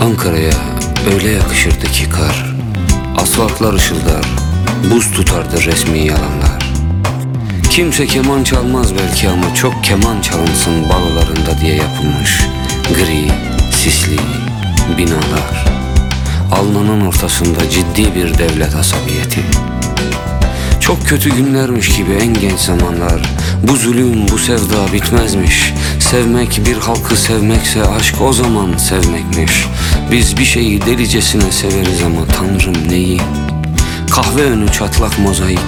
Ankara'ya öyle yakışırdı ki kar. Asfaltlar ışıldar Buz tutardı resmi yalanlar. Kimse keman çalmaz belki ama çok keman çalınsın balolarında diye yapılmış Gri, sisli binalar. Alnının ortasında ciddi bir devlet asabiyeti. Çok kötü günlermiş gibi en genç zamanlar. Bu zulüm, bu sevda bitmezmiş. Sevmek bir halkı sevmekse aşk o zaman sevmekmiş Biz bir şeyi delicesine severiz ama tanrım neyi? Kahve önü çatlak mozaik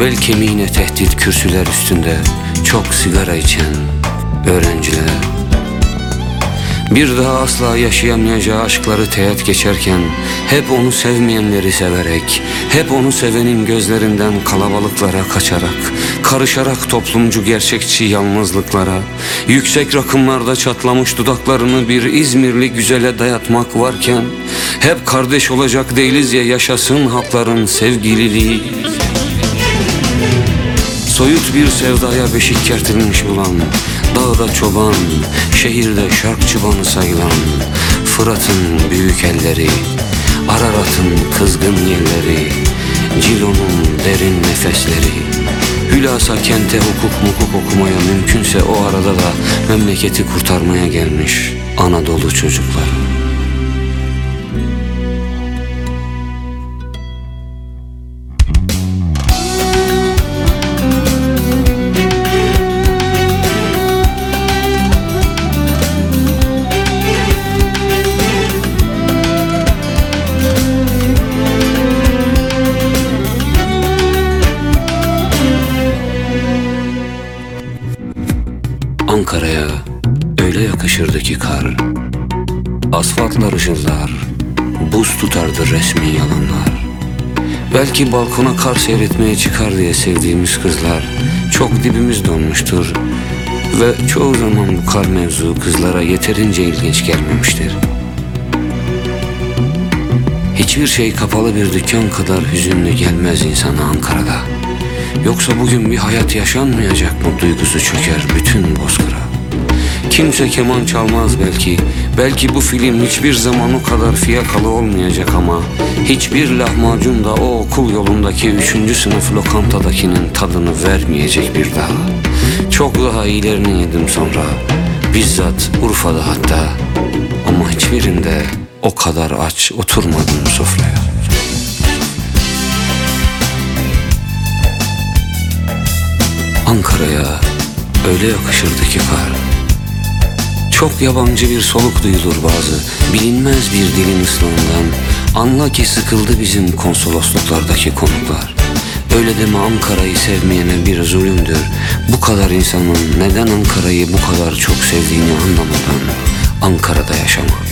Bel kemiğine tehdit kürsüler üstünde Çok sigara içen öğrenciler bir daha asla yaşayamayacağı aşkları teğet geçerken Hep onu sevmeyenleri severek Hep onu sevenin gözlerinden kalabalıklara kaçarak Karışarak toplumcu gerçekçi yalnızlıklara Yüksek rakımlarda çatlamış dudaklarını bir İzmirli güzele dayatmak varken Hep kardeş olacak değiliz ya yaşasın halkların sevgililiği Soyut bir sevdaya beşik kertilmiş bulan Dağda çoban, şehirde şark çıbanı sayılan Fırat'ın büyük elleri, Ararat'ın kızgın yelleri Cilo'nun derin nefesleri Hülasa kente hukuk mukuk okumaya mümkünse o arada da memleketi kurtarmaya gelmiş Anadolu çocukları. Ankara'ya öyle yakışırdı ki kar. Asfaltlar ışıldar Buz tutardı resmi yalanlar. Belki balkona kar seyretmeye çıkar diye sevdiğimiz kızlar. Çok dibimiz donmuştur Ve çoğu zaman bu kar mevzu kızlara yeterince ilginç gelmemiştir. Hiçbir şey kapalı bir dükkan kadar hüzünlü gelmez insana Ankara'da Yoksa bugün bir hayat yaşanmayacak mı? Duygusu çöker bütün bozkıra. Kimse keman çalmaz belki. Belki bu film hiçbir zaman o kadar fiyakalı olmayacak ama Hiçbir lahmacun da o okul yolundaki üçüncü sınıf lokantadakinin tadını vermeyecek bir daha. Çok daha iyilerini yedim sonra. Bizzat Urfa'da hatta. Ama hiçbirinde o kadar aç oturmadım sofraya Ankara'ya öyle yakışırdı ki kar. Çok yabancı bir soluk duyulur bazı Bilinmez bir dilin ıslığından Anla ki sıkıldı bizim konsolosluklardaki konuklar. Öyle deme Ankara'yı sevmeyene bir zulümdür. Bu kadar insanın neden Ankara'yı bu kadar çok sevdiğini anlamadan Ankara'da yaşamak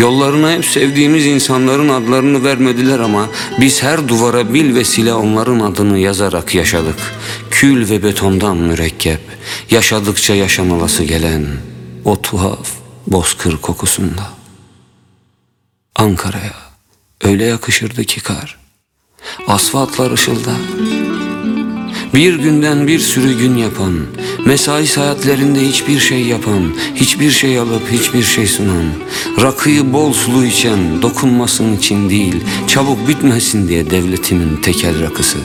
Yollarına hep sevdiğimiz insanların adlarını vermediler ama biz her duvara bil vesile onların adını yazarak yaşadık. Kül ve betondan mürekkep, yaşadıkça yaşamalası gelen o tuhaf bozkır kokusunda. Ankara'ya öyle yakışırdı ki kar. Asfaltlar ışılda. Bir günden bir sürü gün yapan, mesai saatlerinde hiçbir şey yapan, hiçbir şey alıp hiçbir şey sunan, rakıyı bol sulu içen, dokunmasın için değil, çabuk bitmesin diye devletimin tekel rakısı.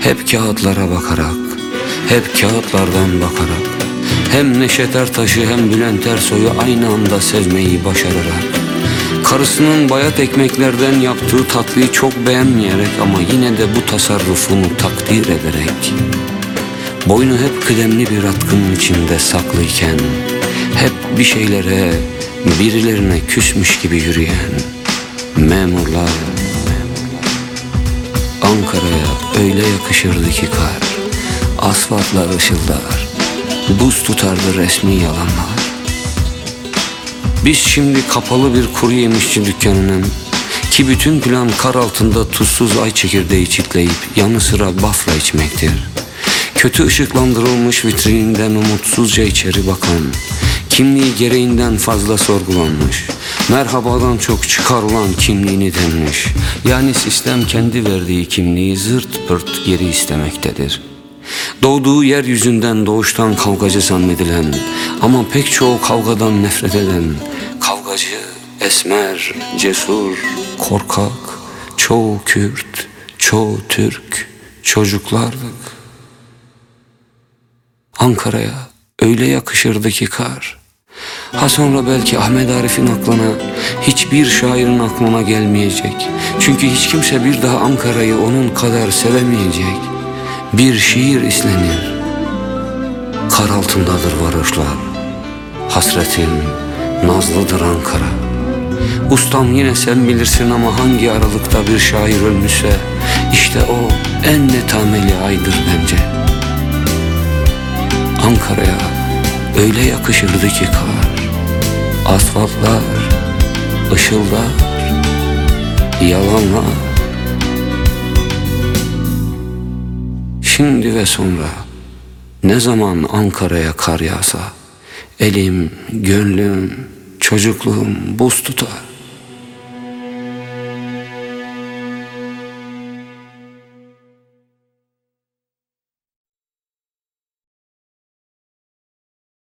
Hep kağıtlara bakarak, hep kağıtlardan bakarak, hem Neşet Ertaş'ı hem Bülent Ersoy'u aynı anda sevmeyi başararak, Karısının bayat ekmeklerden yaptığı tatlıyı çok beğenmeyerek ama yine de bu tasarrufunu takdir ederek Boynu hep kıdemli bir atkının içinde saklıyken Hep bir şeylere, birilerine küsmüş gibi yürüyen Memurlar Ankara'ya öyle yakışırdı ki kar Asfaltlar ışıldar Buz tutardı resmi yalanlar biz şimdi kapalı bir kuru yemişçi dükkanının ki bütün plan kar altında tuzsuz ay çekirdeği çitleyip yanı sıra bafla içmektir. Kötü ışıklandırılmış vitrininden umutsuzca içeri bakan, kimliği gereğinden fazla sorgulanmış, merhabadan çok çıkarılan kimliğini denmiş. Yani sistem kendi verdiği kimliği zırt pırt geri istemektedir. Doğduğu yeryüzünden doğuştan kavgacı zannedilen Ama pek çoğu kavgadan nefret eden Kavgacı, esmer, cesur, korkak Çoğu Kürt, çoğu Türk Çocuklardık Ankara'ya öyle yakışırdı ki kar Ha sonra belki Ahmet Arif'in aklına hiçbir şairin aklına gelmeyecek. Çünkü hiç kimse bir daha Ankara'yı onun kadar sevemeyecek. Bir şiir islenir. Kar altındadır varışlar. Hasretin nazlıdır Ankara. Ustam yine sen bilirsin ama hangi aralıkta bir şair ölmüşse işte o en netameli aydır bence. Ankara'ya öyle yakışırdı ki kar. Asfaltlar, ışıldar, yalanlar. Şimdi ve sonra ne zaman Ankara'ya kar yağsa elim, gönlüm, çocukluğum buz tutar.